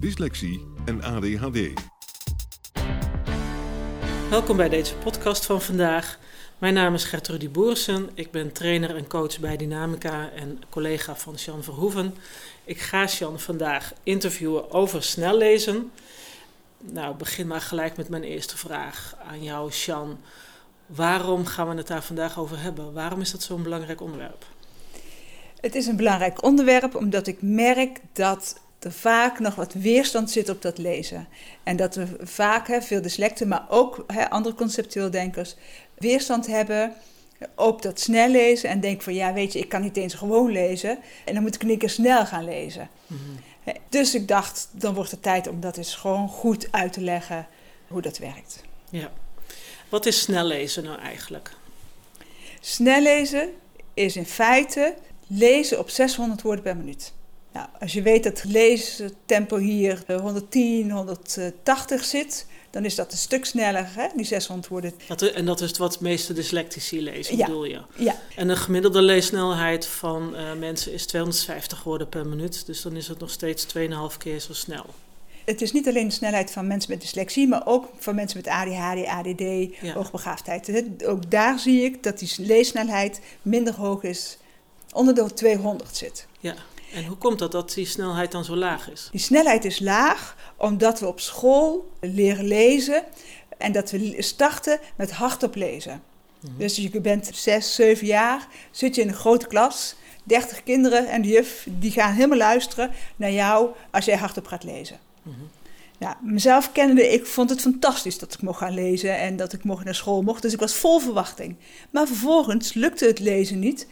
dyslexie en ADHD. Welkom bij deze podcast van vandaag. Mijn naam is Gertrudie Boersen. Ik ben trainer en coach bij Dynamica en collega van Jan Verhoeven. Ik ga Jan vandaag interviewen over snel lezen. Nou, begin maar gelijk met mijn eerste vraag aan jou, Jan. Waarom gaan we het daar vandaag over hebben? Waarom is dat zo'n belangrijk onderwerp? Het is een belangrijk onderwerp omdat ik merk dat er vaak nog wat weerstand zit op dat lezen. En dat we vaak, hè, veel dyslecten, maar ook hè, andere conceptueel denkers, weerstand hebben op dat snel lezen. En denken van, ja, weet je, ik kan niet eens gewoon lezen. En dan moet ik een keer snel gaan lezen. Mhm. Dus ik dacht, dan wordt het tijd om dat eens gewoon goed uit te leggen hoe dat werkt. Ja. Wat is snel lezen nou eigenlijk? Snel lezen is in feite lezen op 600 woorden per minuut. Nou, als je weet dat het leestempo hier 110, 180 zit, dan is dat een stuk sneller, hè, die 600 woorden. Dat, en dat is wat meeste dyslectici lezen, ja. bedoel je? Ja. En de gemiddelde leessnelheid van uh, mensen is 250 woorden per minuut. Dus dan is het nog steeds 2,5 keer zo snel. Het is niet alleen de snelheid van mensen met dyslexie, maar ook van mensen met ADHD, ADD, ja. hoogbegaafdheid. Ook daar zie ik dat die leessnelheid minder hoog is, onder de 200 zit. Ja. En hoe komt dat dat die snelheid dan zo laag is? Die snelheid is laag omdat we op school leren lezen en dat we starten met hardop lezen. Mm -hmm. Dus je bent 6, 7 jaar, zit je in een grote klas, 30 kinderen en de juf die gaan helemaal luisteren naar jou als jij hardop gaat lezen. Mm -hmm. Nou, mezelf kennende, ik vond het fantastisch dat ik mocht gaan lezen en dat ik mocht naar school mocht. Dus ik was vol verwachting. Maar vervolgens lukte het lezen niet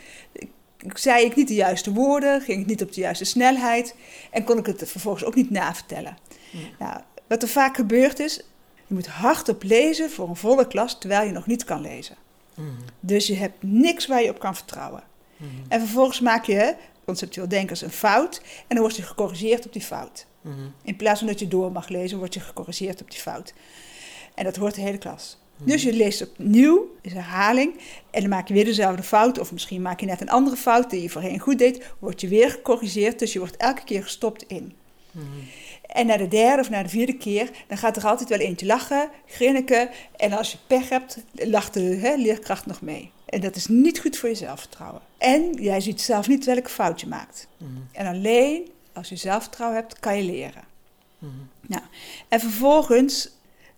zei ik niet de juiste woorden, ging ik niet op de juiste snelheid en kon ik het vervolgens ook niet navertellen. Ja. Nou, wat er vaak gebeurt is, je moet hardop lezen voor een volle klas terwijl je nog niet kan lezen. Mm. Dus je hebt niks waar je op kan vertrouwen. Mm. En vervolgens maak je, conceptueel denkers, een fout en dan word je gecorrigeerd op die fout. Mm. In plaats van dat je door mag lezen, word je gecorrigeerd op die fout. En dat hoort de hele klas. Dus je leest opnieuw, is herhaling, en dan maak je weer dezelfde fout, of misschien maak je net een andere fout die je voorheen goed deed, word je weer gecorrigeerd, dus je wordt elke keer gestopt in. Mm. En na de derde of na de vierde keer, dan gaat er altijd wel eentje lachen, grinniken, en als je pech hebt, lacht de hè, leerkracht nog mee. En dat is niet goed voor je zelfvertrouwen. En jij ziet zelf niet welke fout je maakt. Mm. En alleen als je zelfvertrouwen hebt, kan je leren. Mm. Nou, en vervolgens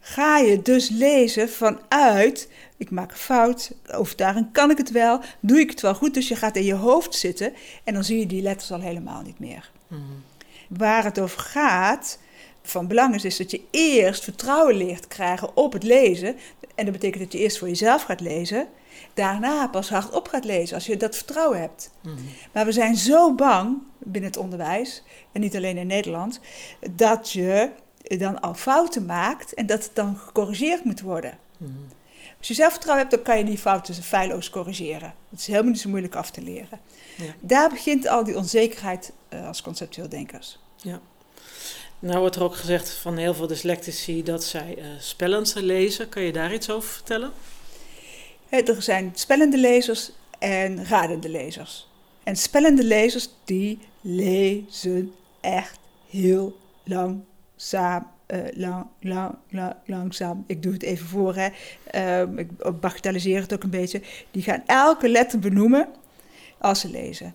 ga je dus lezen vanuit, ik maak een fout, of daarin kan ik het wel, doe ik het wel goed. Dus je gaat in je hoofd zitten en dan zie je die letters al helemaal niet meer. Mm. Waar het over gaat, van belang is, is dat je eerst vertrouwen leert krijgen op het lezen. En dat betekent dat je eerst voor jezelf gaat lezen, daarna pas hardop gaat lezen, als je dat vertrouwen hebt. Mm. Maar we zijn zo bang binnen het onderwijs, en niet alleen in Nederland, dat je dan al fouten maakt en dat het dan gecorrigeerd moet worden. Mm. Als je zelfvertrouwen hebt, dan kan je die fouten feilloos corrigeren. Het is helemaal niet zo moeilijk af te leren. Ja. Daar begint al die onzekerheid uh, als conceptueel denkers. Ja. Nou wordt er ook gezegd van heel veel dyslectici dat zij uh, spellend lezen. Kan je daar iets over vertellen? Er zijn spellende lezers en radende lezers. En spellende lezers die lezen echt heel lang langzaam, uh, lang, lang, lang, langzaam. Ik doe het even voor, hè. Uh, ik bagatelliseer het ook een beetje. Die gaan elke letter benoemen als ze lezen.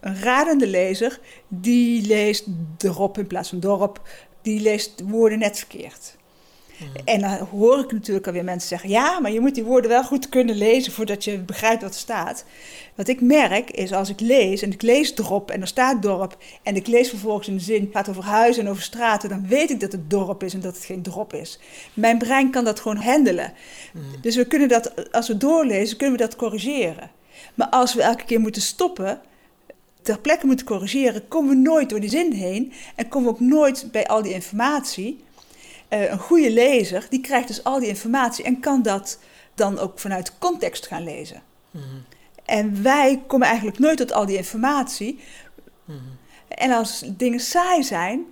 Een radende lezer, die leest erop in plaats van dorp. Die leest woorden net verkeerd. En dan hoor ik natuurlijk alweer mensen zeggen: ja, maar je moet die woorden wel goed kunnen lezen voordat je begrijpt wat er staat. Wat ik merk is als ik lees en ik lees dorp en er staat dorp en ik lees vervolgens in de zin gaat over huizen en over straten, dan weet ik dat het dorp is en dat het geen drop is. Mijn brein kan dat gewoon handelen. Dus we kunnen dat, als we doorlezen, kunnen we dat corrigeren. Maar als we elke keer moeten stoppen, ter plekke moeten corrigeren, komen we nooit door die zin heen en komen we ook nooit bij al die informatie. Uh, een goede lezer, die krijgt dus al die informatie en kan dat dan ook vanuit context gaan lezen. Mm -hmm. En wij komen eigenlijk nooit tot al die informatie. Mm -hmm. En als dingen saai zijn,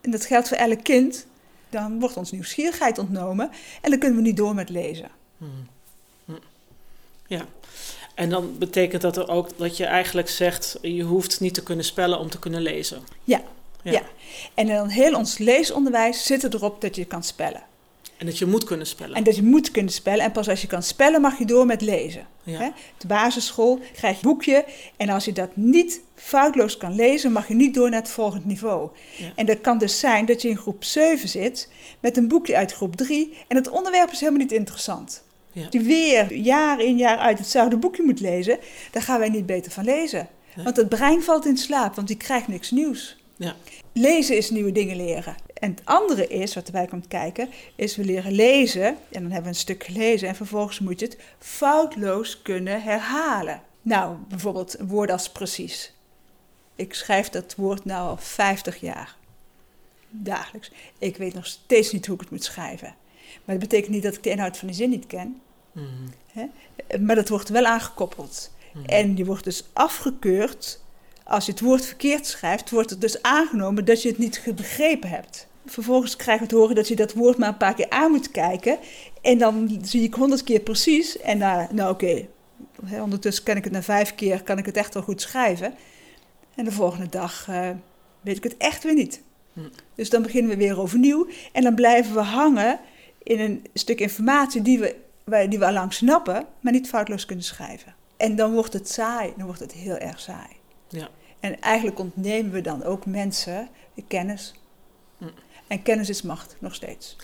en dat geldt voor elk kind, dan wordt ons nieuwsgierigheid ontnomen en dan kunnen we niet door met lezen. Mm -hmm. Ja, en dan betekent dat er ook dat je eigenlijk zegt: je hoeft niet te kunnen spellen om te kunnen lezen. Ja, ja. ja. En dan heel ons leesonderwijs zit erop dat je kan spellen. En dat je moet kunnen spellen. En dat je moet kunnen spellen. En pas als je kan spellen, mag je door met lezen. Ja. De basisschool krijg je een boekje. En als je dat niet foutloos kan lezen, mag je niet door naar het volgende niveau. Ja. En dat kan dus zijn dat je in groep 7 zit met een boekje uit groep 3. En het onderwerp is helemaal niet interessant. Ja. Die weer jaar in jaar uit hetzelfde boekje moet lezen, daar gaan wij niet beter van lezen. Want het brein valt in slaap, want die krijgt niks nieuws. Ja. Lezen is nieuwe dingen leren. En het andere is, wat erbij komt kijken, is we leren lezen. En dan hebben we een stuk gelezen en vervolgens moet je het foutloos kunnen herhalen. Nou, bijvoorbeeld een woord als precies. Ik schrijf dat woord nu al 50 jaar. Dagelijks. Ik weet nog steeds niet hoe ik het moet schrijven. Maar dat betekent niet dat ik de inhoud van de zin niet ken. Mm. Maar dat wordt wel aangekoppeld. Mm. En die wordt dus afgekeurd als je het woord verkeerd schrijft, wordt het dus aangenomen dat je het niet begrepen hebt. Vervolgens krijg je te horen dat je dat woord maar een paar keer aan moet kijken. En dan zie ik honderd keer precies. En nou, nou oké, ondertussen kan ik het na vijf keer, kan ik het echt wel goed schrijven. En de volgende dag uh, weet ik het echt weer niet. Hm. Dus dan beginnen we weer overnieuw. En dan blijven we hangen in een stuk informatie die we, die we al lang snappen, maar niet foutloos kunnen schrijven. En dan wordt het saai, dan wordt het heel erg saai. Ja. En eigenlijk ontnemen we dan ook mensen de kennis. Hm. En kennis is macht, nog steeds.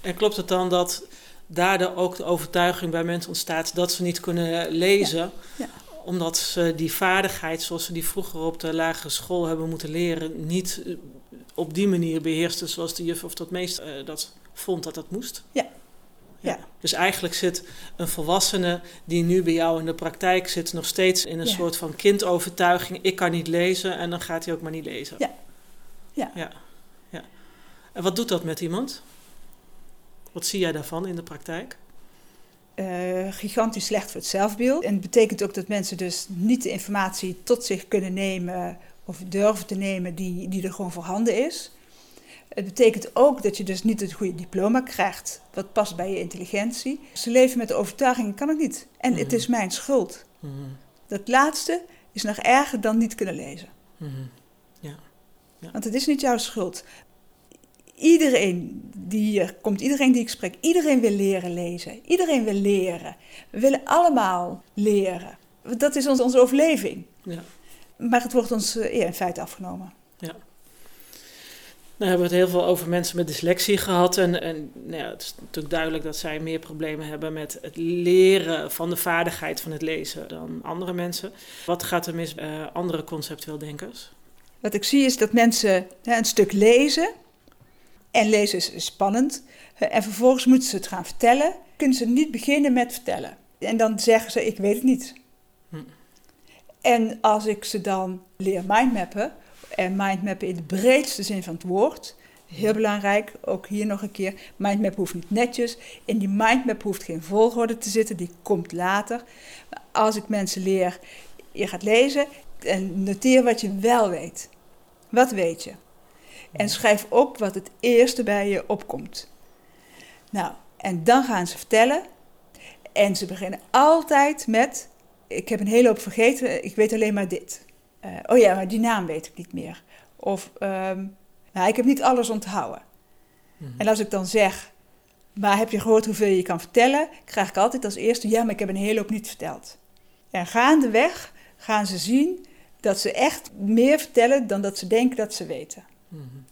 En klopt het dan dat daardoor ook de overtuiging bij mensen ontstaat dat ze niet kunnen lezen? Ja. Omdat ze die vaardigheid, zoals ze die vroeger op de lagere school hebben moeten leren, niet eh, op die manier beheersten zoals de juf of dat meest uh, dat vond dat dat moest? Ja, ja. Dus eigenlijk zit een volwassene die nu bij jou in de praktijk zit, nog steeds in een soort van kindovertuiging: ik kan niet lezen en dan gaat hij ook maar niet lezen. Ja. Ja. ja. ja. En wat doet dat met iemand? Wat zie jij daarvan in de praktijk? Uh, gigantisch slecht voor het zelfbeeld. En het betekent ook dat mensen dus niet de informatie tot zich kunnen nemen of durven te nemen die, die er gewoon voorhanden is. Het betekent ook dat je dus niet het goede diploma krijgt, wat past bij je intelligentie. Ze leven met de overtuiging, kan ik niet. En het is mijn schuld. Mm Dat laatste is nog erger dan niet kunnen lezen. Mm ja. ja. Want het is niet jouw schuld. Iedereen die hier komt, iedereen die ik spreek, iedereen wil leren lezen. Iedereen wil leren. We willen allemaal leren. Dat is ons, onze overleving. Ja. Maar het wordt ons uh, in feite afgenomen. Ja. Dan hebben we het heel veel over mensen met dyslexie gehad. En, en nou ja, het is natuurlijk duidelijk dat zij meer problemen hebben met het leren van de vaardigheid van het lezen dan andere mensen. Wat gaat er mis uh, andere conceptueel denkers? Wat ik zie is dat mensen een stuk lezen. En lezen is spannend. En vervolgens moeten ze het gaan vertellen. Kunnen ze niet beginnen met vertellen. En dan zeggen ze: Ik weet het niet. Hm. En als ik ze dan leer mindmappen en mindmappen in de breedste zin van het woord. Heel belangrijk, ook hier nog een keer. Mindmap hoeft niet netjes. In die mindmap hoeft geen volgorde te zitten, die komt later. Als ik mensen leer, je gaat lezen en noteer wat je wel weet. Wat weet je? En schrijf op wat het eerste bij je opkomt. Nou, en dan gaan ze vertellen. En ze beginnen altijd met: Ik heb een hele hoop vergeten, ik weet alleen maar dit. Uh, oh ja, maar die naam weet ik niet meer. Of, um, nou, ik heb niet alles onthouden. Mm En als ik dan zeg, maar heb je gehoord hoeveel je kan vertellen? Krijg ik altijd als eerste, ja, maar ik heb een hele hoop niet verteld. En gaandeweg gaan ze zien dat ze echt meer vertellen dan dat ze denken dat ze weten. Mm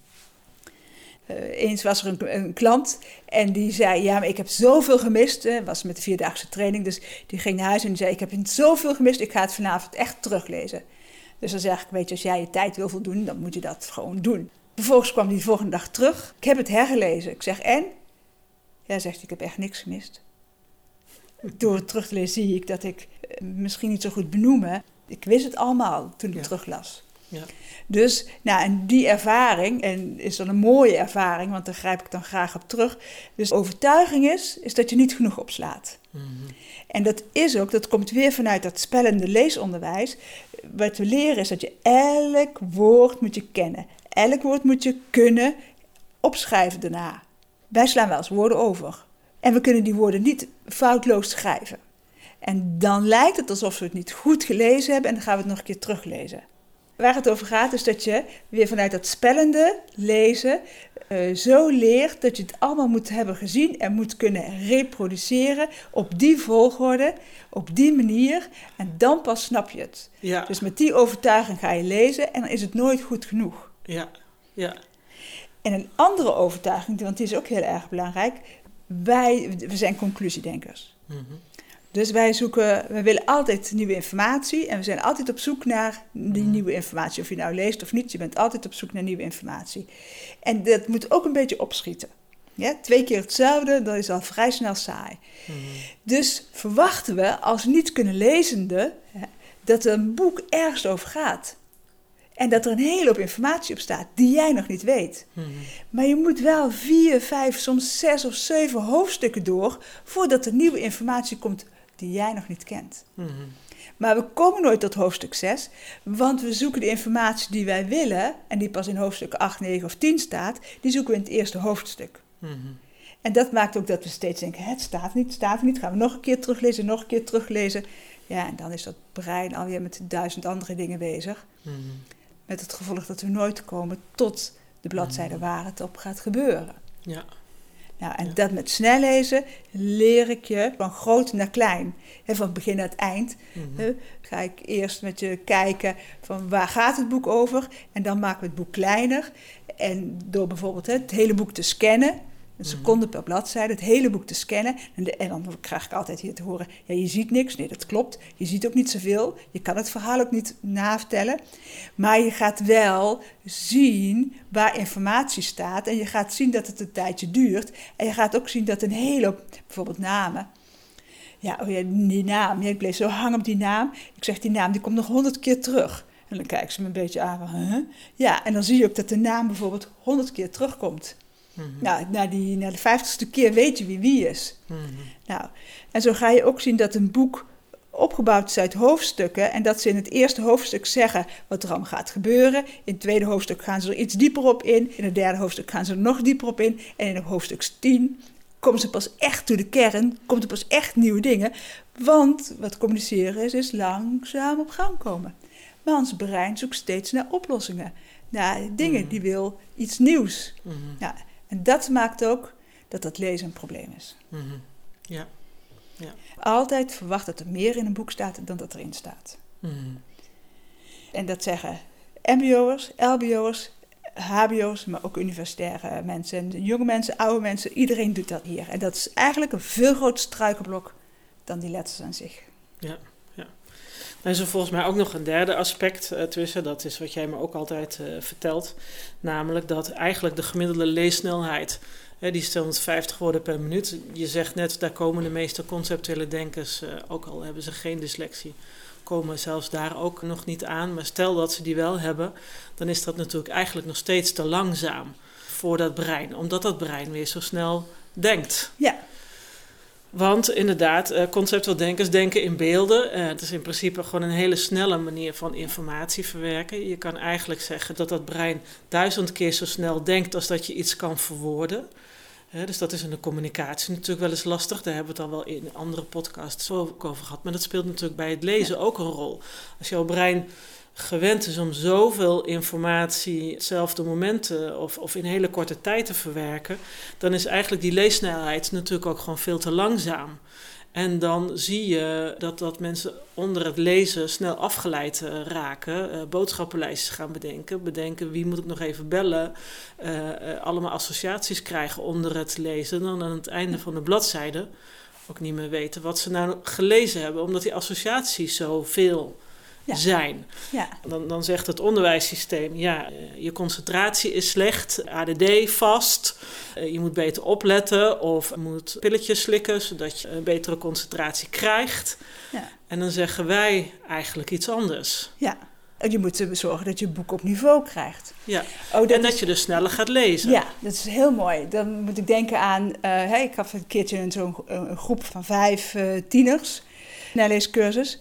Uh, eens was er een, een, klant en die zei: Ja, maar ik heb zoveel gemist. Het was met de vierdaagse training. Dus die ging naar huis en die zei: Ik heb zoveel gemist, ik ga het vanavond echt teruglezen. Dus dan zeg ik: Weet je, als jij je tijd wil voldoen, dan moet je dat gewoon doen. Vervolgens kwam hij de volgende dag terug. Ik heb het hergelezen. Ik zeg: En? Ja, zegt Ik heb echt niks gemist. Door het terug te lezen zie ik dat ik eh, misschien niet zo goed benoemen. Ik wist het allemaal toen ik ja. teruglas. Ja. Dus, nou, en die ervaring, en is dan een mooie ervaring, want daar grijp ik dan graag op terug. Dus overtuiging is, is dat je niet genoeg opslaat. Mm En dat is ook, dat komt weer vanuit dat spellende leesonderwijs. Wat we leren is dat je elk woord moet je kennen. Elk woord moet je kunnen opschrijven daarna. Wij slaan wel eens woorden over. En we kunnen die woorden niet foutloos schrijven. En dan lijkt het alsof we het niet goed gelezen hebben en dan gaan we het nog een keer teruglezen. Waar het over gaat is dat je weer vanuit dat spellende lezen uh, zo leert dat je het allemaal moet hebben gezien en moet kunnen reproduceren op die volgorde, op die manier. En dan pas snap je het. Ja. Dus met die overtuiging ga je lezen en dan is het nooit goed genoeg. Ja, ja. En een andere overtuiging, want die is ook heel erg belangrijk. Wij we zijn conclusiedenkers. Mm dus wij zoeken, we willen altijd nieuwe informatie en we zijn altijd op zoek naar die mhm. nieuwe informatie. Of je nou leest of niet, je bent altijd op zoek naar nieuwe informatie. En dat moet ook een beetje opschieten. Ja, twee keer hetzelfde, dat is al vrij snel saai. Mhm. Dus verwachten we als niet kunnen lezende dat een boek ergens over gaat. En dat er een hele hoop informatie op staat die jij nog niet weet. Mhm. Maar je moet wel vier, vijf, soms zes of zeven hoofdstukken door voordat er nieuwe informatie komt die jij nog niet kent. Mhm. Maar we komen nooit tot hoofdstuk 6, want we zoeken de informatie die wij willen, en die pas in hoofdstuk 8, 9 of 10 staat, die zoeken we in het eerste hoofdstuk. Mhm. En dat maakt ook dat we steeds denken: het staat niet, het staat niet. Gaan we nog een keer teruglezen, nog een keer teruglezen. Ja, en dan is dat brein alweer met duizend andere dingen bezig. Mhm. Met het gevolg dat we nooit komen tot de bladzijde waar het op gaat gebeuren. Ja. Nou, en dat met snel lezen leer ik je van groot naar klein. He, van begin naar het eind. Mm ga ik eerst met je kijken van waar gaat het boek over. En dan maken we het boek kleiner. En door bijvoorbeeld het hele boek te scannen een seconde per bladzijde, het hele boek te scannen. En, en, dan krijg ik altijd hier te horen: ja, je ziet niks. Nee, dat klopt. Je ziet ook niet zoveel. Je kan het verhaal ook niet navertellen. Maar je gaat wel zien waar informatie staat. En je gaat zien dat het een tijdje duurt. En je gaat ook zien dat een hele, bijvoorbeeld namen. Ja, oh ja die naam. Ja, ik bleef zo hangen op die naam. Ik zeg: die naam die komt nog honderd keer terug. En dan kijken ze me een beetje aan. Huh? Ja, en dan zie je ook dat de naam bijvoorbeeld honderd keer terugkomt. Mm Nou, na, die, na de vijftigste keer weet je wie wie is. Mhm. Nou, en zo ga je ook zien dat een boek opgebouwd is uit hoofdstukken. En dat ze in het eerste hoofdstuk zeggen wat er allemaal gaat gebeuren. In het tweede hoofdstuk gaan ze er iets dieper op in. In het derde hoofdstuk gaan ze er nog dieper op in. En in hoofdstuk 10 komen ze pas echt toe de kern. Komt er pas echt nieuwe dingen. Want wat communiceren is, is langzaam op gang komen. Maar ons brein zoekt steeds naar oplossingen. Naar dingen, mhm. die wil iets nieuws. Mm ja, en dat maakt ook dat dat lezen een probleem is. Mhm. Ja. ja. Altijd verwacht dat er meer in een boek staat dan dat erin staat. Mhm. En dat zeggen MBO'ers, LBO'ers, HBO's, maar ook universitaire mensen, jonge mensen, oude mensen. Iedereen doet dat hier. En dat is eigenlijk een veel groter struikelblok dan die letters aan zich. Ja. En is er volgens mij ook nog een derde aspect uh, tussen. Dat is wat jij me ook altijd uh, vertelt. Namelijk dat eigenlijk de gemiddelde leessnelheid. Hè, die is 250 woorden per minuut. Je zegt net, daar komen de meeste conceptuele denkers, uh, ook al hebben ze geen dyslexie, komen zelfs daar ook nog niet aan. Maar stel dat ze die wel hebben, dan is dat natuurlijk eigenlijk nog steeds te langzaam voor dat brein. Omdat dat brein weer zo snel denkt. Ja. Want inderdaad, uh, conceptueel denkers denken in beelden. Uh, het is in principe gewoon een hele snelle manier van informatie verwerken. Je kan eigenlijk zeggen dat dat brein duizend keer zo snel denkt als dat je iets kan verwoorden. dus dat is in de communicatie natuurlijk wel eens lastig. Daar hebben we het al wel in andere podcasts ook over gehad. Maar dat speelt natuurlijk bij het lezen ook een rol. Als jouw brein gewend is om zoveel informatie hetzelfde momenten of, of in hele korte tijd te verwerken, dan is eigenlijk die leessnelheid natuurlijk ook gewoon veel te langzaam. En dan zie je dat, dat mensen onder het lezen snel afgeleid uh, raken. Uh, boodschappenlijstjes gaan bedenken. Bedenken wie moet ik nog even bellen. Uh, allemaal associaties krijgen onder het lezen. Dan aan het einde van de bladzijde ook niet meer weten wat ze nou gelezen hebben. Omdat die associaties zoveel ja. zijn. Ja. Dan, dan zegt het onderwijssysteem, ja, je concentratie is slecht, ADD vast, je moet beter opletten of je moet pilletjes slikken zodat je een betere concentratie krijgt. Ja. En dan zeggen wij eigenlijk iets anders. Ja. Je moet zorgen dat je boek op niveau krijgt. Ja. Oh, dat en dat je dus sneller gaat lezen. Ja, dat is heel mooi. Dan moet ik denken aan... Uh, hey, ik had een keertje zo'n een groep van vijf uh, tieners. Naleescursus.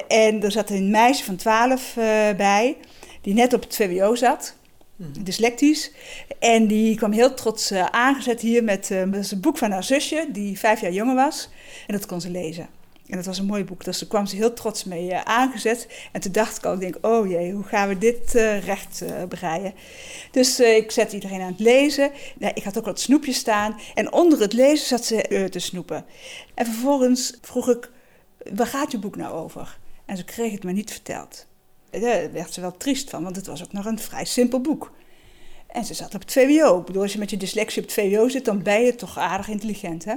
En er zat een meisje van 12 uh, bij, die net op het VWO zat, mm. dyslectisch. En die kwam heel trots uh, aangezet hier met, uh, met een boek van haar zusje, die vijf jaar jonger was. En dat kon ze lezen. En dat was een mooi boek. Dus daar kwam ze heel trots mee aangezet. En toen dacht ik al, ik denk, oh jee, hoe gaan we dit recht breien? Dus ik zet iedereen aan het lezen. Ja, ik had ook wat snoepjes staan. En onder het lezen zat ze te snoepen. En vervolgens vroeg ik, waar gaat je boek nou over? En ze kreeg het me niet verteld. Daar werd ze wel triest van, want het was ook nog een vrij simpel boek. En ze zat op het VWO. Ik bedoel, als je met je dyslexie op het VWO zit, dan ben je toch aardig intelligent, hè?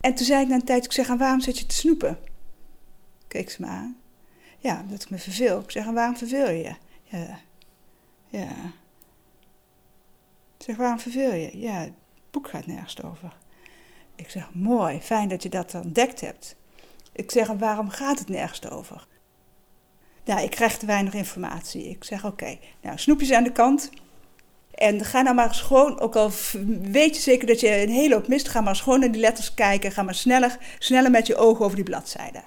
En toen zei ik na een tijd, ik zeg, en waarom zit je te snoepen? Keek ze me aan. Ja, omdat ik me verveel. Ik zeg, en waarom verveel je? Ja. Ja. Ik zeg, waarom verveel je? Ja, het boek gaat nergens over. Ik zeg, mooi, fijn dat je dat ontdekt hebt. Ik zeg, waarom gaat het nergens over? Nou, ik krijg te weinig informatie. Ik zeg, oké, nou, snoepjes aan de kant. En ga nou maar eens gewoon, ook al weet je zeker dat je een hele hoop mist, ga maar gewoon naar die letters kijken. Ga maar sneller, sneller met je ogen over die bladzijden.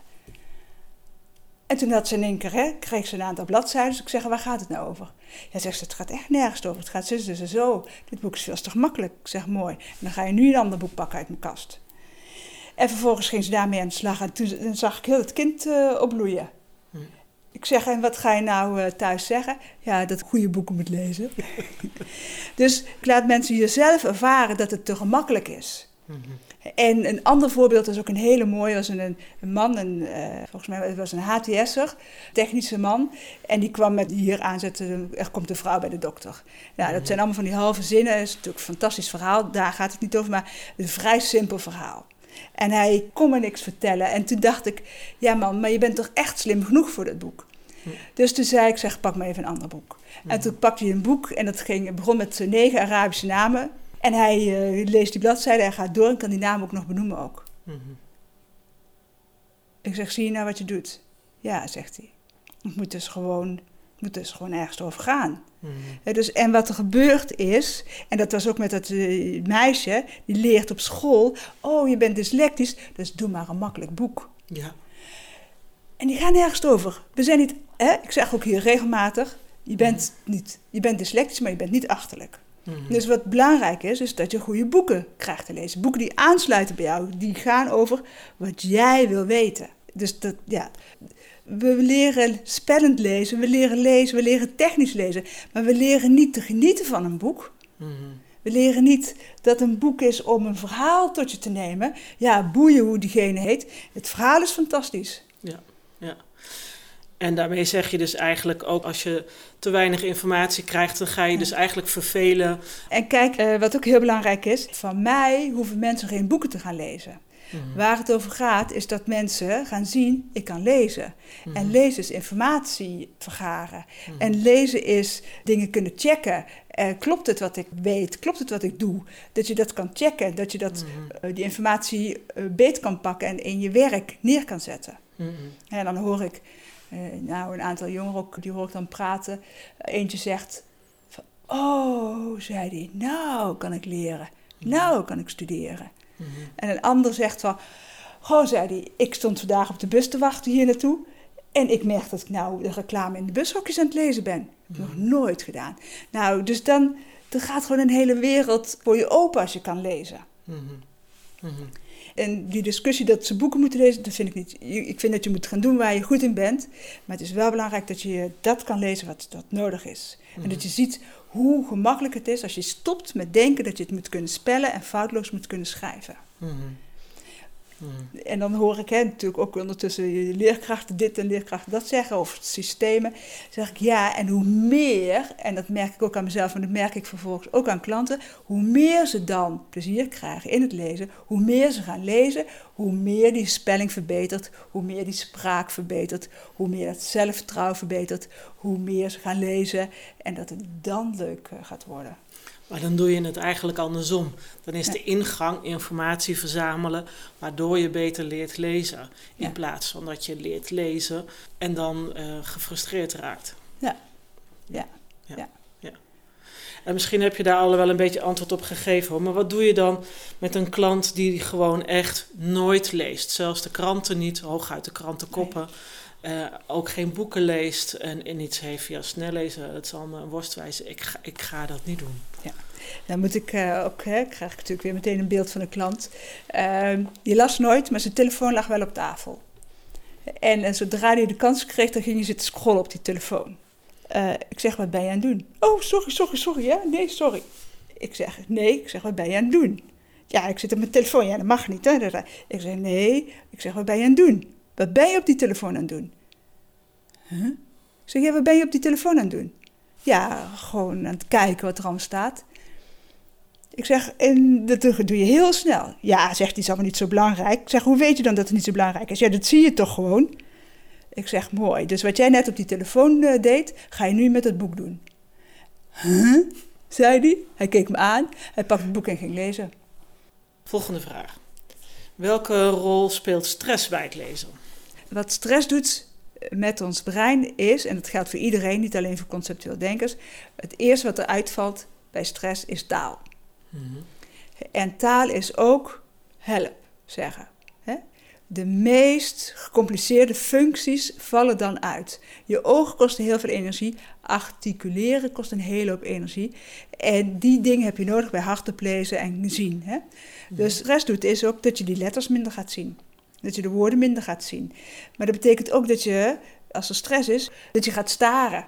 En toen had ze in één keer, hè, kreeg ze een aantal bladzijden. Dus ik zeg, waar gaat het nou over? Ja, zegt ze, het gaat echt nergens over. Het gaat zus, dus zo. Dit boek is veel te gemakkelijk. Ik zeg, mooi. En dan ga je nu een ander boek pakken uit mijn kast. En vervolgens ging ze daarmee aan de slag. En toen zag ik heel het kind uh, opbloeien. Hm. Ik zeg, en wat ga je nou uh, thuis zeggen? Ja, dat goede boeken moet lezen. dus ik laat mensen jezelf ervaren dat het te gemakkelijk is. Hm. En een ander voorbeeld is ook een hele mooie. was een, een man, een, uh, volgens mij was een HTS'er, technische man. En die kwam met hier aanzetten, er komt een vrouw bij de dokter. Nou, dat zijn allemaal van die halve zinnen. Dat is natuurlijk een fantastisch verhaal. Daar gaat het niet over, maar een vrij simpel verhaal. En hij kon me niks vertellen. En toen dacht ik, ja man, maar je bent toch echt slim genoeg voor dat boek? Dus toen zei ik, zeg, pak maar even een ander boek. En toen pakte hij een boek en dat ging, begon met negen Arabische namen. En hij uh, leest die bladzijde, hij gaat door en kan die namen ook nog benoemen ook. Ik zeg, zie je nou wat je doet? Ja, zegt hij. Ik moet dus gewoon moet dus gewoon ergens over gaan. Mm. dus, en wat er gebeurd is, en dat was ook met dat uh, meisje, die leert op school: Oh, je bent dyslectisch, dus doe maar een makkelijk boek. Ja. En die gaan nergens over. We zijn niet, hè, ik zeg ook hier regelmatig: je bent, mm. niet, je bent dyslectisch, maar je bent niet achterlijk. Mm. Dus wat belangrijk is, is dat je goede boeken krijgt te lezen. Boeken die aansluiten bij jou, die gaan over wat jij wil weten. Dus dat, ja, we leren spellend lezen, we leren lezen, we leren technisch lezen. Maar we leren niet te genieten van een boek. Mhm. We leren niet dat een boek is om een verhaal tot je te nemen. Ja, boeien hoe diegene heet. Het verhaal is fantastisch. Ja, ja. En daarmee zeg je dus eigenlijk ook als je te weinig informatie krijgt, dan ga je dus eigenlijk vervelen. En kijk, eh, wat ook heel belangrijk is, van mij hoeven mensen geen boeken te gaan lezen. Mhm. Waar het over gaat, is dat mensen gaan zien, ik kan lezen. Mhm. En lezen is informatie vergaren. Mhm. En lezen is dingen kunnen checken. Uh, klopt het wat ik weet? Klopt het wat ik doe? Dat je dat kan checken, dat je dat, uh, die informatie uh, beet kan pakken en in je werk neer kan zetten. En dan hoor ik, nou een aantal jongeren ook, die hoor ik dan praten. Eentje zegt, van, oh, zei hij, nou kan ik leren. Nou kan ik studeren. En een ander zegt van, goh, zei hij, ik stond vandaag op de bus te wachten hier naartoe. En ik merk dat ik nou de reclame in de bushokjes aan het lezen ben. Heb ik nog nooit gedaan. Nou, dus dan, dan gaat gewoon een hele wereld voor je open als je kan lezen. En die discussie dat ze boeken moeten lezen, dat vind ik niet. Ik vind dat je moet gaan doen waar je goed in bent. Maar het is wel belangrijk dat je dat kan lezen wat, wat nodig is. En dat je ziet hoe gemakkelijk het is als je stopt met denken dat je het moet kunnen spellen en foutloos moet kunnen schrijven. Mhm. Mm. En dan hoor ik hè, natuurlijk ook ondertussen leerkrachten dit en leerkrachten dat zeggen over systemen. Dan zeg ik ja, en hoe meer, en dat merk ik ook aan mezelf, en dat merk ik vervolgens ook aan klanten, hoe meer ze dan plezier krijgen in het lezen, hoe meer ze gaan lezen, hoe meer die spelling verbetert, hoe meer die spraak verbetert, hoe meer het zelfvertrouwen verbetert, hoe meer ze gaan lezen en dat het dan leuk eh, gaat worden. Maar dan doe je het eigenlijk andersom. Dan is de ingang informatie verzamelen, waardoor je beter leert lezen. In Ja. plaats van dat je leert lezen en dan eh, gefrustreerd raakt. Ja. Ja. ja. Ja. En misschien heb je daar al wel een beetje antwoord op gegeven. Hoor. Maar wat doe je dan met een klant die gewoon echt nooit leest? Zelfs de kranten niet, hooguit de krantenkoppen. Eh, ook geen boeken leest en, en iets heeft via snel lezen. Het zal me een worst wijzen. Ik ga, ik ga dat niet doen. Dan moet ik eh, ook, krijg ik natuurlijk weer meteen een beeld van de klant. Ehm, die las nooit, maar zijn telefoon lag wel op tafel. En, en zodra hij de kans kreeg, dan ging hij zitten scrollen op die telefoon. Eh, ik zeg, wat ben je aan het doen? Oh, sorry, sorry, sorry. Ja, nee, sorry. Ik zeg, nee. Ik zeg, wat ben je aan het doen? Ja, ik zit op mijn telefoon. Ja, dat mag niet. Hè? Ik zeg, nee. Ik zeg, wat ben je aan het doen? Wat ben je op die telefoon aan het doen? Huh? Zeg, ja, wat ben je op die telefoon aan het doen? Ja, gewoon aan het kijken wat er allemaal staat. Ik zeg, en dat doe je heel snel. Ja, zegt hij, is allemaal niet zo belangrijk. Ik zeg, hoe weet je dan dat het niet zo belangrijk is? Ja, dat zie je toch gewoon? Ik zeg, mooi. Dus wat jij net op die telefoon eh, deed, ga je nu met het boek doen. Huh? Zei hij. Hij keek me aan. Hij pakte het boek en ging lezen. Volgende vraag. Welke rol speelt stress bij het lezen? Wat stress doet met ons brein is, en dat geldt voor iedereen, niet alleen voor conceptueel denkers, het eerste wat er uitvalt bij stress is taal. En taal is ook help zeggen. Hè? De meest gecompliceerde functies vallen dan uit. Je ogen kosten heel veel energie, articuleren kost een hele hoop energie. En die dingen heb je nodig bij hardop lezen en zien. Hè? Dus stress doet is ook dat je die letters minder gaat zien. Dat je de woorden minder gaat zien. Maar dat betekent ook dat je, als er stress is, dat je gaat staren.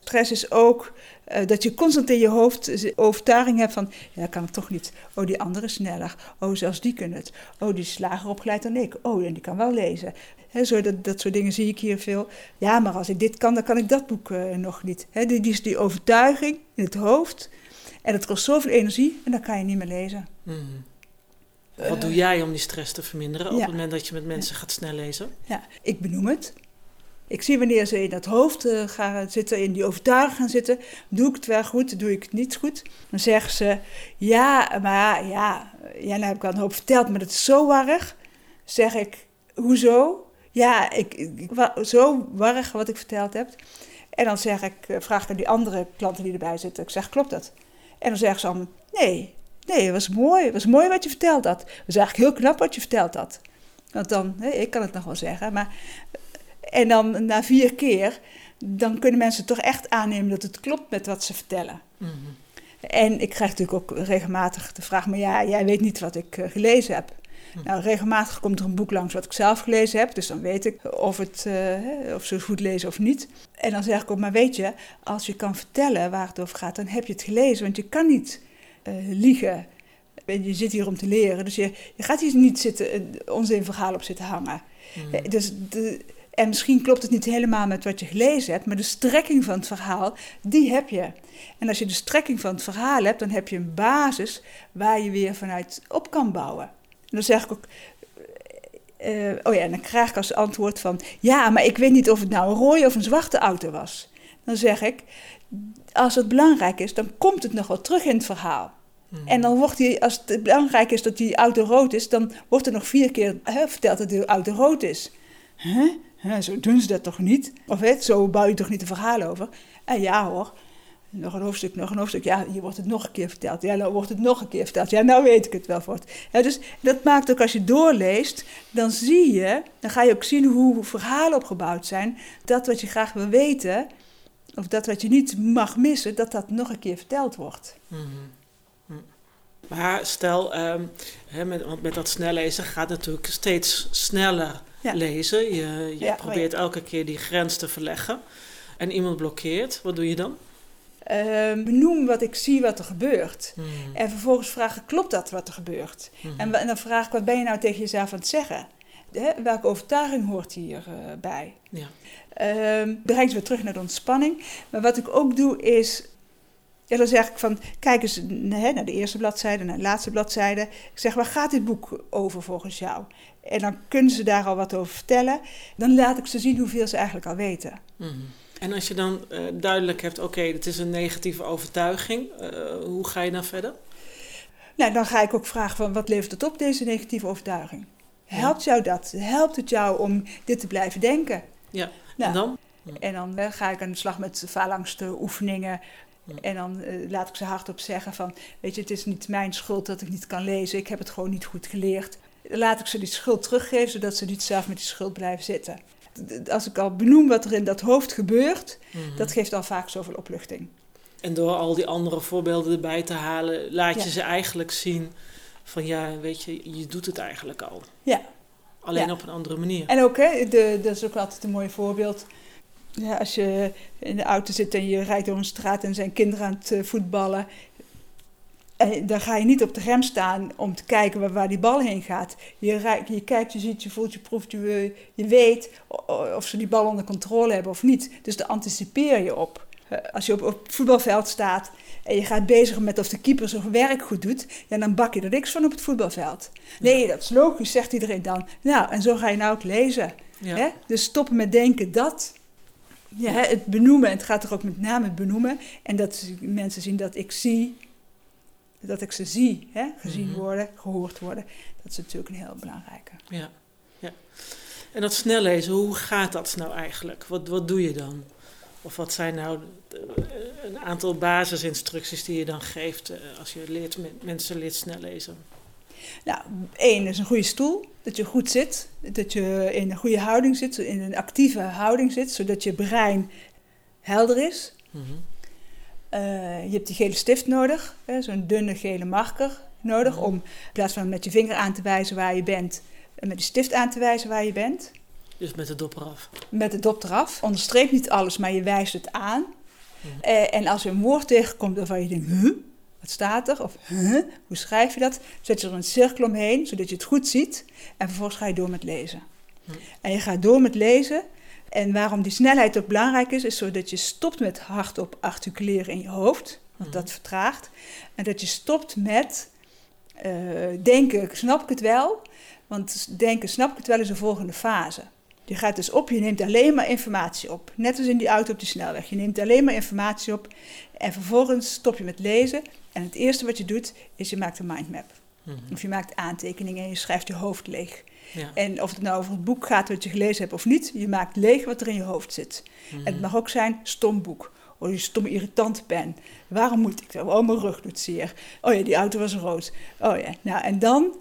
Stress is ook eh, dat je constant in je hoofd overtuiging hebt van... ja, dat kan ik toch niet. Oh, die andere is sneller. Oh, zelfs die kunnen het. Oh, die is lager opgeleid dan ik. Oh, en die kan wel lezen. Zo, dat, dat soort dingen zie ik hier veel. Ja, maar als ik dit kan, dan kan ik dat boek eh, nog niet. Die, die die overtuiging in het hoofd. En dat kost zoveel energie en dan kan je niet meer lezen. Mhm. Wat doe jij om die stress te verminderen op ja. het moment dat je met mensen gaat snel lezen? Ja, ik benoem het. Ik zie wanneer ze in dat hoofd uh, gaan zitten, in die overtuiging gaan zitten. Doe ik het wel goed, doe ik het niet goed? Dan zeggen ze, ja, maar ja, ja nou heb ik al een hoop verteld, maar dat is zo warrig. Zeg ik, hoezo? Ja, ik, ik, zo warrig wat ik verteld heb. En dan zeg ik, vraag ik aan die andere klanten die erbij zitten. Ik zeg, klopt dat? En dan zeggen ze allemaal, nee, nee, het was mooi. Het was mooi wat je verteld had. Het was eigenlijk heel knap wat je verteld had. Want dan, ik kan het nog wel zeggen, maar... En dan na vier keer, dan kunnen mensen toch echt aannemen dat het klopt met wat ze vertellen. Mm -hmm. En ik krijg natuurlijk ook regelmatig de vraag, maar ja, jij weet niet wat ik uh, gelezen heb. Mm. Nou, regelmatig komt er een boek langs wat ik zelf gelezen heb, dus dan weet ik of, het, uh, of ze goed lezen of niet. En dan zeg ik ook, maar weet je, als je kan vertellen waar het over gaat, dan heb je het gelezen, want je kan niet uh, liegen. Je zit hier om te leren, dus je, je gaat hier niet zitten, onzin verhaal op zitten hangen. Mm. Dus de, en misschien klopt het niet helemaal met wat je gelezen hebt, maar de strekking van het verhaal, die heb je. En als je de strekking van het verhaal hebt, dan heb je een basis waar je weer vanuit op kan bouwen. En dan zeg ik ook, uh, oh ja, en dan krijg ik als antwoord van, ja, maar ik weet niet of het nou een rode of een zwarte auto was. Dan zeg ik, als het belangrijk is, dan komt het nog wel terug in het verhaal. Hmm. En dan wordt die, als het belangrijk is dat die auto rood is, dan wordt er nog vier keer hè, verteld dat die auto rood is. Huh? He, zo doen ze dat toch niet? Of he, zo bouw je toch niet een verhaal over? En ja hoor, nog een hoofdstuk, nog een hoofdstuk. Ja, hier wordt het nog een keer verteld. Ja, dan wordt het nog een keer verteld. Ja, nou weet ik het wel voort. Ja, dus dat maakt ook als je doorleest, dan zie je, dan ga je ook zien hoe verhalen opgebouwd zijn. Dat wat je graag wil weten, of dat wat je niet mag missen, dat dat nog een keer verteld wordt. Mm -hmm. Maar stel, um, hè, met, want met dat snel lezen gaat natuurlijk steeds sneller ja. lezen. Je, je ja, probeert elke keer die grens te verleggen. En iemand blokkeert. Wat doe je dan? Ehm, benoem wat ik zie wat er gebeurt. Mhm. En vervolgens vragen, klopt dat wat er gebeurt? Mhm. En, en dan vraag ik, wat ben je nou tegen jezelf aan het zeggen? Hè, welke overtuiging hoort hierbij? bij? Ja. Ehm weer terug naar de ontspanning. Maar wat ik ook doe is... Ja, dan zeg ik van, kijk eens hè, naar de eerste bladzijde, naar de laatste bladzijde. Ik zeg, waar gaat dit boek over volgens jou? En dan kunnen ze daar al wat over vertellen. Dan laat ik ze zien hoeveel ze eigenlijk al weten. Mhm. En als je dan eh, duidelijk hebt, oké, het is een negatieve overtuiging, eh, hoe ga je dan verder? Nou, dan ga ik ook vragen van, wat levert het op, deze negatieve overtuiging? Helpt jou dat? Helpt het jou om dit te blijven denken? Ja, Nou, en dan? En dan eh, ga ik aan de slag met faalangste oefeningen. En dan eh, laat ik ze hardop zeggen van... weet je, het is niet mijn schuld dat ik niet kan lezen. Ik heb het gewoon niet goed geleerd. Laat ik ze die schuld teruggeven... zodat ze niet zelf met die schuld blijven zitten. Als ik al benoem wat er in dat hoofd gebeurt... Mhm. dat geeft al vaak zoveel opluchting. En door al die andere voorbeelden erbij te halen, laat je ze eigenlijk zien van ja, weet je, je doet het eigenlijk al. Ja. Alleen Ja. op een andere manier. En ook, hè, de, dat is ook altijd een mooi voorbeeld... Ja, als je in de auto zit en je rijdt door een straat en zijn kinderen aan het eh, voetballen. En dan ga je niet op de rem staan om te kijken waar, waar die bal heen gaat. Je, rijdt, je kijkt, je ziet, je voelt, je proeft, je, je weet of ze die bal onder controle hebben of niet. Dus daar anticipeer je op. Eh, Als je op, op het voetbalveld staat en je gaat bezig met of de keeper zijn werk goed doet, ja, dan bak je er niks van op het voetbalveld. Nee, dat is logisch, zegt iedereen dan. Nou, en zo ga je nou ook lezen. Ja. Hè? Dus stoppen met denken dat. Ja, hè, het benoemen, het gaat er ook met name het benoemen. En dat mensen zien dat ik zie, dat ik ze zie, hè? gezien Mhm. worden, gehoord worden. Dat is natuurlijk een heel belangrijke. Ja. ja. En dat snel lezen, hoe gaat dat nou eigenlijk? Wat, wat doe je dan? Of wat zijn nou een aantal basisinstructies die je dan geeft eh, als je leert, men- mensen leert snel lezen? Nou, één is een goede stoel, dat je goed zit, dat je in een goede houding zit, in een actieve houding zit, zodat je brein helder is. Mhm. Eh, je hebt die gele stift nodig, hè, zo'n dunne gele marker nodig, Mhm. om in plaats van met je vinger aan te wijzen waar je bent, eh, met die stift aan te wijzen waar je bent. Dus met de dop eraf. Met de dop eraf. Onderstreep niet alles, maar je wijst het aan. Eh, en als je een woord tegenkomt waarvan je denkt, huh? Wat staat er? Of huh? Hoe schrijf je dat? Zet je er een cirkel omheen, zodat je het goed ziet. En vervolgens ga je door met lezen. En je gaat door met lezen. En waarom die snelheid ook belangrijk is, is zodat je stopt met hardop articuleren in je hoofd. Want Mhm. dat vertraagt. En dat je stopt met eh, denken, snap ik het wel? Want denken, snap ik het wel, is de volgende fase. Je gaat dus op, je neemt alleen maar informatie op. Net als in die auto op de snelweg. Je neemt alleen maar informatie op en vervolgens stop je met lezen. En het eerste wat je doet, is je maakt een mindmap. Mhm. Of je maakt aantekeningen en je schrijft je hoofd leeg. Ja. En of het nou over het boek gaat wat je gelezen hebt of niet, je maakt leeg wat er in je hoofd zit. Mhm. En het mag ook zijn stom boek. Oh, die stomme irritante pen. Waarom moet ik dat? Oh, mijn rug doet zeer. Oh ja, die auto was rood. Oh ja, nou en dan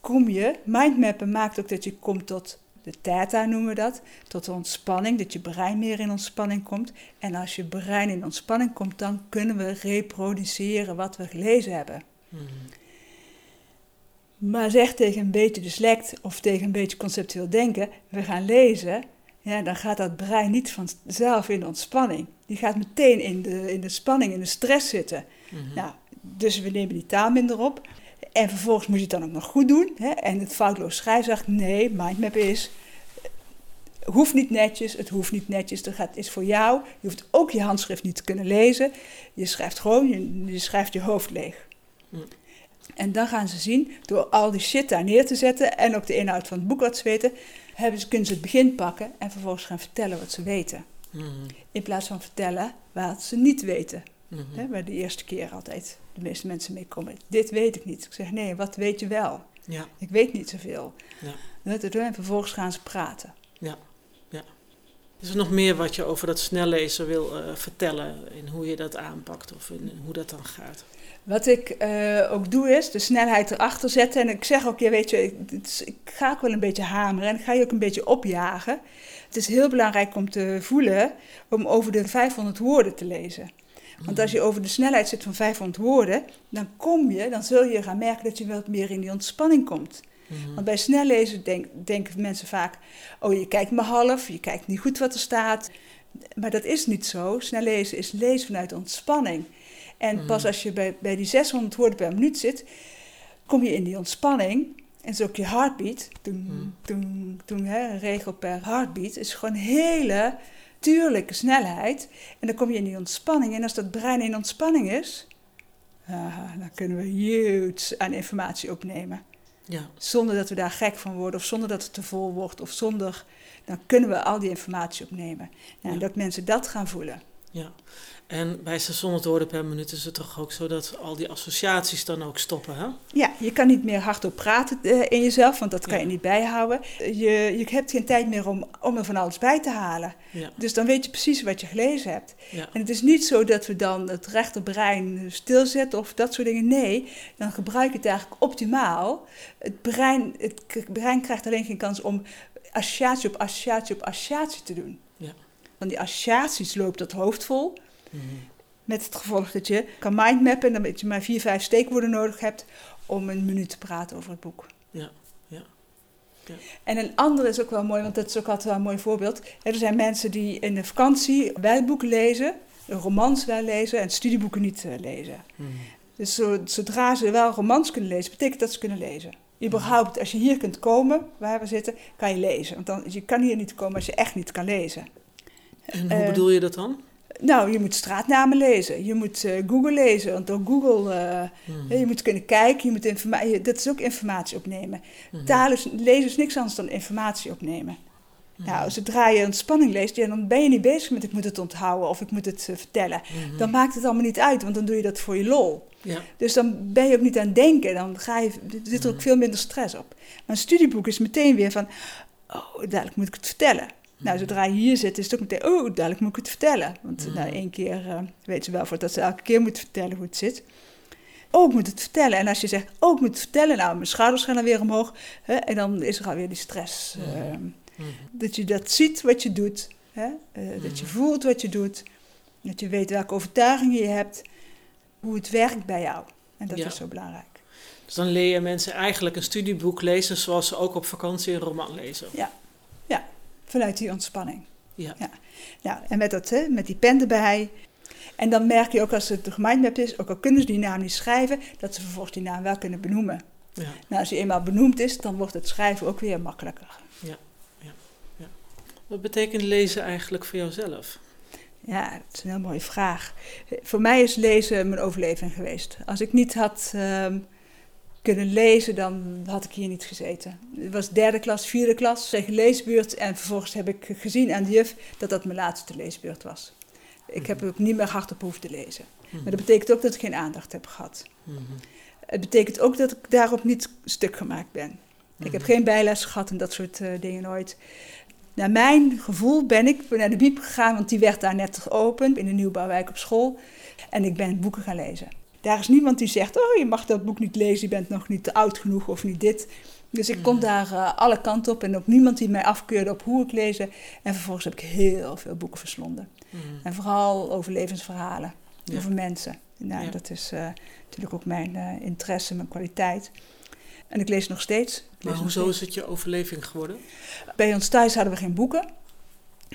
kom je, mindmappen maakt ook dat je komt tot de theta noemen we dat, tot de ontspanning, dat je brein meer in ontspanning komt. En als je brein in ontspanning komt, dan kunnen we reproduceren wat we gelezen hebben. Mhm. Maar zeg tegen een beetje dyslect of tegen een beetje conceptueel denken, we gaan lezen, ja, dan gaat dat brein niet vanzelf in de ontspanning. Die gaat meteen in de, in de spanning, in de stress zitten. Mhm. Nou, dus we nemen die taal minder op. En vervolgens moet je het dan ook nog goed doen. Hè? En het foutloos schrijven zegt, nee, mindmap is, eh, hoeft niet netjes, het hoeft niet netjes, dat gaat, is voor jou. Je hoeft ook je handschrift niet te kunnen lezen. Je schrijft gewoon, je, je schrijft je hoofd leeg. En dan gaan ze zien, door al die shit daar neer te zetten en ook de inhoud van het boek wat ze weten, hebben ze, kunnen ze het begin pakken en vervolgens gaan vertellen wat ze weten. Mhm. In plaats van vertellen wat ze niet weten. Mhm. Hè, waar de eerste keer altijd de meeste mensen mee komen. Dit weet ik niet. Ik zeg nee, wat weet je wel? Ja, Ik weet niet zoveel. Ja. En vervolgens gaan ze praten. is er nog meer wat je over dat snellezen wil eh, vertellen? In hoe je dat aanpakt of in, hoe dat dan gaat? Wat ik eh, ook doe is de snelheid erachter zetten. En ik zeg ook, ja, weet je, ik, is- ik ga ook wel een beetje hameren en ik ga je ook een beetje opjagen. Het is heel belangrijk om te voelen om over de 500 woorden te lezen. Want als je over de snelheid zit van 500 woorden, dan kom je, dan zul je gaan merken dat je wat meer in die ontspanning komt. Mhm. Want bij snel lezen denk, denken mensen vaak: oh, je kijkt maar half, je kijkt niet goed wat er staat. Maar dat is niet zo. Snel lezen is lezen vanuit ontspanning. En Mhm. pas als je bij, bij die 600 woorden per minuut zit, kom je in die ontspanning. En zo ook je heartbeat. Toen, Mhm. toen, toen, hè, een regel per heartbeat is gewoon hele natuurlijke snelheid. En dan kom je in die ontspanning. En als dat brein in ontspanning is, ah, dan kunnen we huge aan informatie opnemen. Ja, Zonder dat we daar gek van worden of zonder dat het te vol wordt of zonder... Dan kunnen we al die informatie opnemen. Nou, en Ja. dat mensen dat gaan voelen. Ja. En bij 600 woorden per minuut is het toch ook zo dat al die associaties dan ook stoppen, hè? Ja, je kan niet meer hardop praten eh, in jezelf, want dat kan Ja. je niet bijhouden. Je, je hebt geen tijd meer om, om er van alles bij te halen. Ja, Dus dan weet je precies wat je gelezen hebt. ja, En het is niet zo dat we dan het rechterbrein stilzetten of dat soort dingen. Nee, dan gebruik je het eigenlijk optimaal. Het brein, het brein krijgt alleen geen kans om associatie op associatie op associatie te doen. Want die associaties loopt het hoofd vol. Mhm. Met het gevolg dat je kan mindmappen en dat je maar vier, vijf steekwoorden nodig hebt om een minuut te praten over het boek. Ja, ja, ja. En een andere is ook wel mooi, want dat is ook altijd wel een mooi voorbeeld. Er zijn mensen die in de vakantie wel boeken lezen, romans wel lezen en studieboeken niet eh, lezen. Mhm. Dus zo- zodra ze wel romans kunnen lezen, betekent dat ze kunnen lezen. Überhaupt, als je hier kunt komen, waar we zitten, kan je lezen. Want dan, je kan hier niet komen als je echt niet kan lezen. En hoe Eh, bedoel je dat dan? Nou, je moet straatnamen lezen. Je moet eh, Google lezen. Want door Google, eh, Mhm. je moet kunnen kijken. Je moet informa- je- dat is ook informatie opnemen. Mhm. Taal is, lezen is niks anders dan informatie opnemen. Mhm. Nou, zodra je ontspanning leest, ja, dan ben je niet bezig met ik moet het onthouden of ik moet het vertellen. Mhm. Dan maakt het allemaal niet uit, want dan doe je dat voor je lol. Ja, Dus dan ben je ook niet aan het denken. Dan ga je, zit er ook veel minder stress op. Maar een studieboek is meteen weer van, oh, dadelijk moet ik het vertellen. Nou, zodra je hier zit, is het ook meteen, oh, dadelijk moet ik het vertellen. Want Mhm. nou, één keer eh, weet ze wel voor dat ze elke keer moet vertellen hoe het zit. Oh, ik moet het vertellen. En als je zegt, oh, ik moet het vertellen, nou, mijn schouders gaan dan weer omhoog. Hè, en dan is er alweer die stress. Mhm. ehm, Mhm. dat je dat ziet wat je doet. Hè? eh, Dat je voelt wat je doet. Dat je weet welke overtuigingen je hebt. Hoe het werkt bij jou. En dat Ja. is zo belangrijk. Dus dan leer je mensen eigenlijk een studieboek lezen zoals ze ook op vakantie een roman lezen. Vanuit die ontspanning. Ja. Nou, en met, dat, hè, met die pen erbij. En dan merk je ook als het gemindmapped is, ook al kunnen ze die naam niet schrijven, dat ze vervolgens die naam wel kunnen benoemen. Ja. Nou, als die eenmaal benoemd is, dan wordt het schrijven ook weer makkelijker. Wat betekent lezen eigenlijk voor jouzelf? Ja, dat is een heel mooie vraag. Voor mij is lezen mijn overleving geweest. Als ik niet had ehm, kunnen lezen, dan had ik hier niet gezeten. Het was derde klas, vierde klas, tegen leesbeurt. En vervolgens heb ik gezien aan de juf dat dat mijn laatste leesbeurt was. Ik heb ook niet meer hardop hoeven te lezen. Maar dat betekent ook dat ik geen aandacht heb gehad. Mhm. Het betekent ook dat ik daarop niet stuk gemaakt ben. Ik heb Mhm. geen bijles gehad en dat soort eh, dingen nooit. Naar mijn gevoel ben ik naar de biep gegaan, want die werd daar net geopend in de nieuwbouwwijk op school. En ik ben boeken gaan lezen. Daar is niemand die zegt, oh je mag dat boek niet lezen, je bent nog niet te oud genoeg of niet dit. Dus ik kon Mhm. daar eh, alle kanten op en ook niemand die mij afkeurde op hoe ik lezen. En vervolgens heb ik heel veel boeken verslonden. Mhm. En vooral over levensverhalen, Ja. over mensen. Nou, Ja. Dat is eh, natuurlijk ook mijn eh, interesse, mijn kwaliteit. En ik lees nog steeds. Maar hoezo steeds. is het je overleving geworden? Bij ons thuis hadden we geen boeken.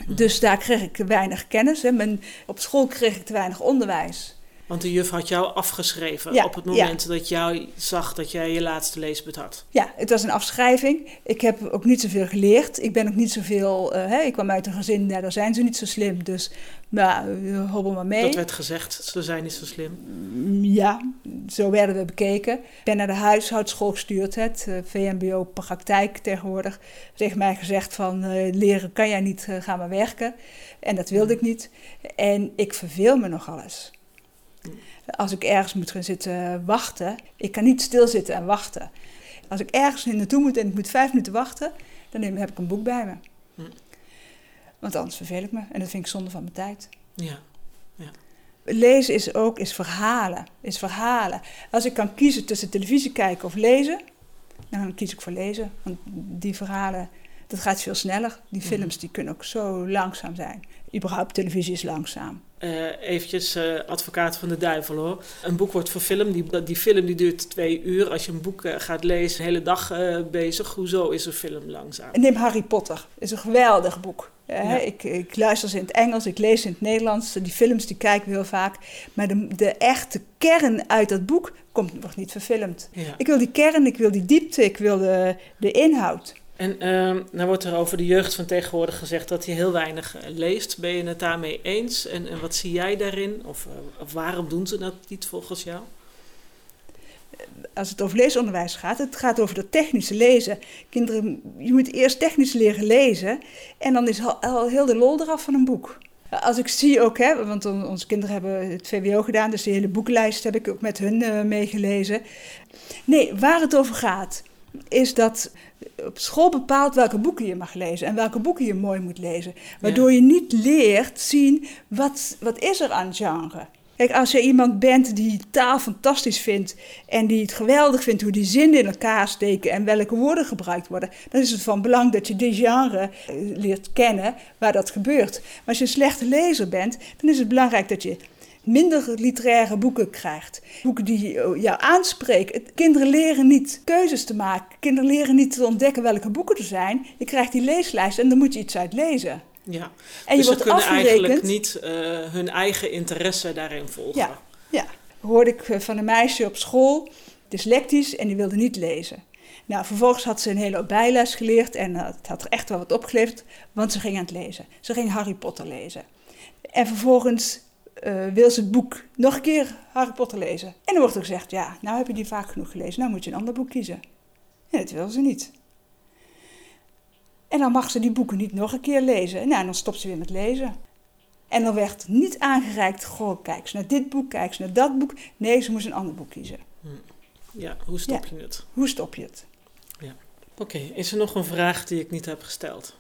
Dus daar kreeg ik weinig kennis. Hè. Mijn, op school kreeg ik te weinig onderwijs. Want de juf had jou afgeschreven Ja, op het moment dat jij zag dat jij je laatste leesbeurt had. Ja, het was een afschrijving. Ik heb ook niet zoveel geleerd. Ik ben ook niet zoveel... hè, ik kwam uit een gezin, nou, daar zijn ze niet zo slim. Dus nou, eh, hobbel maar mee. Dat werd gezegd, ze zijn niet zo slim. Mm, Ja, zo werden we bekeken. Ik ben naar de huishoudschool gestuurd, het eh, VMBO-praktijk tegenwoordig. Tegen mij gezegd van eh, leren kan jij niet, eh, ga maar werken. En dat wilde ik niet. En ik verveel me nogal eens. Als ik ergens moet gaan zitten wachten, ik kan niet stilzitten en wachten. Als ik ergens naartoe moet en ik moet vijf minuten wachten, dan heb ik een boek bij me. Hm. Want anders verveel ik me en dat vind ik zonde van mijn tijd. Ja. Lezen is ook is verhalen. Is verhalen. Als ik kan kiezen tussen televisie kijken of lezen, dan kies ik voor lezen. Want die verhalen, dat gaat veel sneller. Die Mhm. films die kunnen ook zo langzaam zijn. Überhaupt televisie is langzaam. Uh, eventjes uh, advocaat van de duivel hoor. Een boek wordt verfilmd, die, die film die duurt twee uur. Als je een boek uh, gaat lezen, de hele dag bezig. Hoezo is een film langzaam? Neem Harry Potter, is een geweldig boek. Ja. Ik, ik, luister ze in het Engels, ik lees in het Nederlands. Die films die kijken we heel vaak. Maar de, de echte kern uit dat boek komt nog niet verfilmd. Ja. Ik wil die kern, ik wil die diepte, ik wil de, de inhoud. En uh, nou wordt er over de jeugd van tegenwoordig gezegd dat hij heel weinig uh, leest. Ben je het daarmee eens? En, en wat zie jij daarin? Of, uh, of, waarom doen ze dat niet volgens jou? Als het over leesonderwijs gaat, het gaat over dat technische lezen. Kinderen, je moet eerst technisch leren lezen en dan is al, heel de lol eraf van een boek. Als ik zie ook, hè, want onze kinderen hebben het VWO gedaan, dus die hele boekenlijst heb ik ook met hun uh, meegelezen. Nee, waar het over gaat, is dat op school bepaalt welke boeken je mag lezen en welke boeken je mooi moet lezen. Waardoor je niet leert zien wat, wat is er aan genre. Kijk, als je iemand bent die taal fantastisch vindt en die het geweldig vindt hoe die zinnen in elkaar steken en welke woorden gebruikt worden, dan is het van belang dat je die genre eh, leert kennen waar dat gebeurt. Maar als je een slechte lezer bent, dan is het belangrijk dat je minder literaire boeken krijgt. Boeken die jou aanspreken. Kinderen leren niet keuzes te maken. Kinderen leren niet te ontdekken welke boeken er zijn. Je krijgt die leeslijst en dan moet je iets uit lezen. Ja, en dus je wordt ze kunnen eigenlijk niet uh, hun eigen interesse daarin volgen. Ja, ja. hoorde ik eh, van een meisje op school, dyslectisch, en die wilde niet lezen. Nou, vervolgens had ze een hele bijles geleerd en uh, het had er echt wel wat opgeleverd, want ze ging aan het lezen. Ze ging Harry Potter lezen. En vervolgens uh, wil ze het boek nog een keer Harry Potter lezen. En dan wordt er gezegd, ja, nou heb je die vaak genoeg gelezen, nou moet je een ander boek kiezen. En dat wil ze niet. En dan mag ze die boeken niet nog een keer lezen. Nou, en dan stopt ze weer met lezen. En dan werd niet aangereikt, goh, kijk eens naar dit boek, kijk eens naar dat boek. Nee, ze moest een ander boek kiezen. Hm. Ja, hoe stop je het? Hoe stop je het? Ja. Oké, is er nog een vraag die ik niet heb gesteld?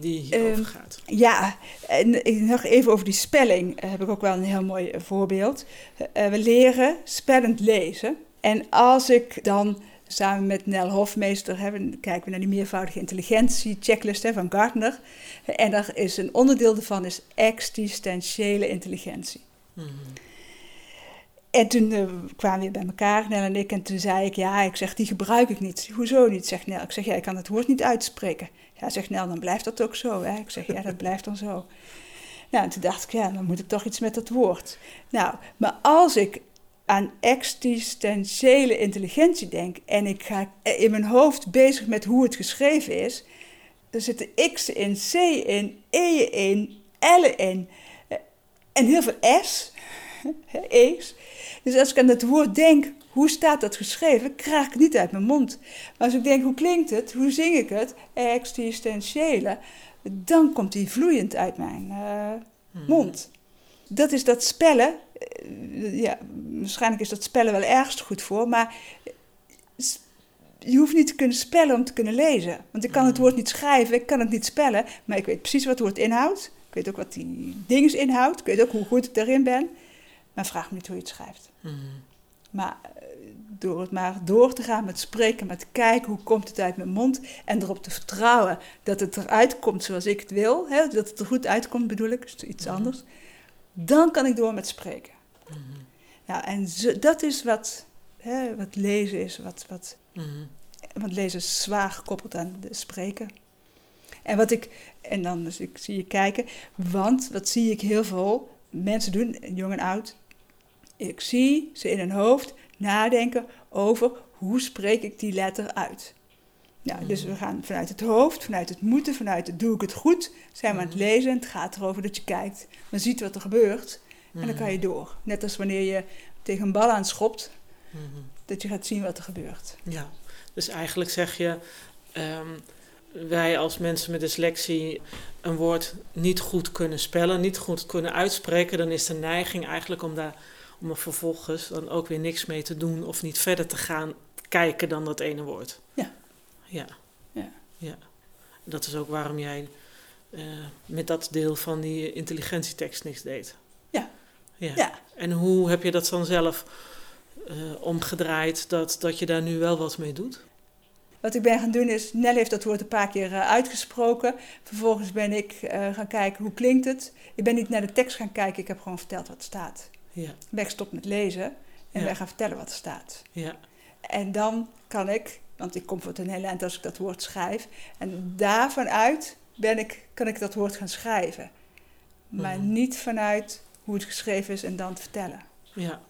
Die hierover um, gaat. Ja, en nog even over die spelling uh, heb ik ook wel een heel mooi uh, voorbeeld. Uh, we leren spellend lezen. En als ik dan samen met Nel Hofmeester hebben, kijken we naar die meervoudige intelligentie checklist hè, van Gartner. En daar is een onderdeel daarvan is existentiële intelligentie. Mm -hmm. En toen uh, kwamen we bij elkaar, Nel en ik, en toen zei ik, ja, ik zeg, die gebruik ik niet. Hoezo niet, zegt Nel. Ik zeg, ja, ik kan het woord niet uitspreken. Ja, zegt Nel, dan blijft dat ook zo. Hè? Ik zeg, ja, dat blijft dan zo. Nou, en toen dacht ik, ja, dan moet ik toch iets met dat woord. Nou, maar als ik aan existentiële intelligentie denk en ik ga in mijn hoofd bezig met hoe het geschreven is, er zitten X in, C in, E in, L in en heel veel S, E's. Dus als ik aan dat woord denk, hoe staat dat geschreven, krijg ik het niet uit mijn mond. Maar als ik denk, hoe klinkt het, hoe zing ik het, existentiële, dan komt die vloeiend uit mijn uh, mond. Dat is dat spellen, uh, ja, waarschijnlijk is dat spellen wel ergst goed voor, maar je hoeft niet te kunnen spellen om te kunnen lezen. Want ik kan het hmm. woord niet schrijven, ik kan het niet spellen, maar ik weet precies wat het woord inhoudt. Ik weet ook wat die dingen inhoudt, ik weet ook hoe goed ik erin ben. Maar vraag me niet hoe je het schrijft. Mm. Maar eh, door het maar door te gaan met spreken, met kijken hoe komt het uit mijn mond en erop te vertrouwen dat het eruit komt zoals ik het wil, hè, dat het er goed uitkomt bedoel ik, is iets mhm. anders, dan kan ik door met spreken. Mm Nou, en dat is wat, hè, wat lezen is, wat, wat, mm want lezen is zwaar gekoppeld aan de spreken. En wat ik, en dan dus ik zie je kijken, want wat zie ik heel veel mensen doen, jong en oud, ik zie ze in hun hoofd nadenken over hoe spreek ik die letter uit. Nou, dus we gaan vanuit het hoofd, vanuit het moeten, vanuit het doe ik het goed, zijn we aan het mhm. lezen. En het gaat erover dat je kijkt, dan ziet wat er gebeurt en dan kan je door. Net als wanneer je tegen een bal aanschopt, mm dat je gaat zien wat er gebeurt. Ja, dus eigenlijk zeg je, ehm, wij als mensen met dyslexie een woord niet goed kunnen spellen, niet goed kunnen uitspreken, dan is de neiging eigenlijk om daar om er vervolgens dan ook weer niks mee te doen of niet verder te gaan kijken dan dat ene woord. Ja. Ja. Ja. ja. Dat is ook waarom jij uh, met dat deel van die intelligentietekst niks deed. Ja. ja. ja. En hoe heb je dat dan zelf uh, omgedraaid dat, dat je daar nu wel wat mee doet? Wat ik ben gaan doen is, Nel heeft dat woord een paar keer uh, uitgesproken. Vervolgens ben ik gaan kijken hoe klinkt het. Ik ben niet naar de tekst gaan kijken, ik heb gewoon verteld wat staat. Ja. Ben ik gestopt met lezen en ben gaan vertellen wat er staat. Ja. En dan kan ik, want ik kom voor het een hele eind als ik dat woord schrijf. En daarvan uit ben ik, kan ik dat woord gaan schrijven. Maar mhm. niet vanuit hoe het geschreven is en dan te vertellen. Ja.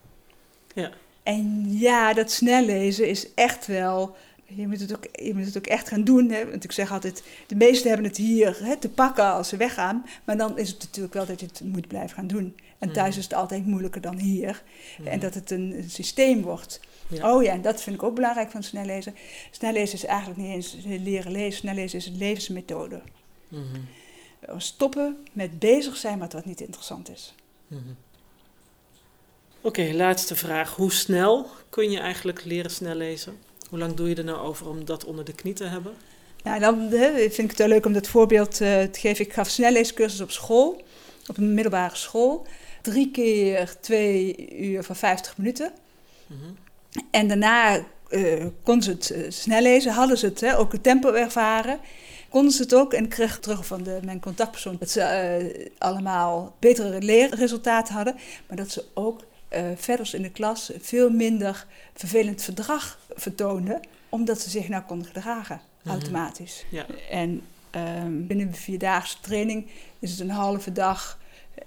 ja. En ja, dat snel lezen is echt wel. Je moet het ook, je moet het ook echt gaan doen. Hè? Want ik zeg altijd: de meesten hebben het hier hè, te pakken als ze weggaan. Maar dan is het natuurlijk wel dat je het moet blijven gaan doen. En thuis mhm. is het altijd moeilijker dan hier. Mhm. En dat het een, systeem wordt. Oh ja, en dat vind ik ook belangrijk van snel lezen. Snel lezen is eigenlijk niet eens leren lezen. Snel lezen is een levensmethode. Stoppen met bezig zijn met wat niet interessant is. Oké, laatste vraag. Hoe snel kun je eigenlijk leren snel lezen? Hoe lang doe je er nou over om dat onder de knie te hebben? Ja, dan vind ik het wel leuk om dat voorbeeld uh, te geven. Ik gaf snelleescursus op school, op een middelbare school. Drie keer twee uur van 50 minuten. Mhm. En daarna uh, konden ze het uh, snel lezen, hadden ze het hè, ook het tempo ervaren. Konden ze het ook en ik kreeg terug van de, mijn contactpersoon dat ze allemaal betere leerresultaten hadden. Maar dat ze ook verder in de klas veel minder vervelend verdrag vertoonden, omdat ze zich nou konden gedragen, mhm. automatisch. Ja. En um, binnen een vierdaagse training is het een halve dag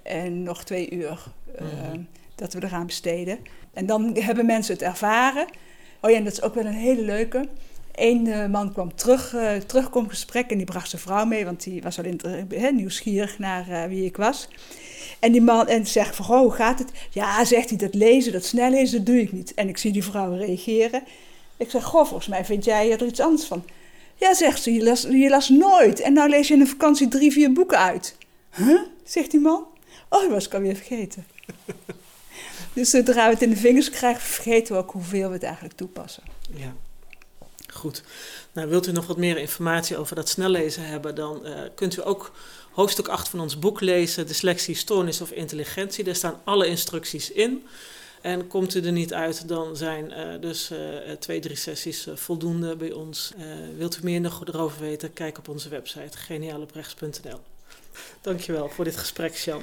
en nog twee uur uh, dat we eraan besteden. En dan hebben mensen het ervaren. Oh ja, en dat is ook wel een hele leuke. Eén uh, man kwam terug, uh, terugkomgesprek en die bracht zijn vrouw mee, want die was al in, nieuwsgierig naar wie ik was. En die man en zegt van, oh, hoe gaat het? Ja, zegt hij, dat lezen, dat snel lezen, dat doe ik niet. En ik zie die vrouw reageren. Ik zeg, goh, volgens mij vind jij er iets anders van. Ja, zegt ze, je las, je las nooit. En nou lees je in een vakantie drie, vier boeken uit. Huh? Zegt die man. Oh, dat was ik alweer vergeten. dus zodra we het in de vingers krijgen, vergeten we ook hoeveel we het eigenlijk toepassen. Ja, goed. Nou, wilt u nog wat meer informatie over dat snellezen hebben, dan uh, kunt u ook hoofdstuk 8 van ons boek lezen, Dyslexie, Stoornis of Intelligentie. Daar staan alle instructies in. En komt u er niet uit, dan zijn uh, dus uh, twee, drie sessies uh, voldoende bij ons. wilt u meer nog erover weten, kijk op onze website genialeprechts.nl. Dankjewel voor dit gesprek, Jan.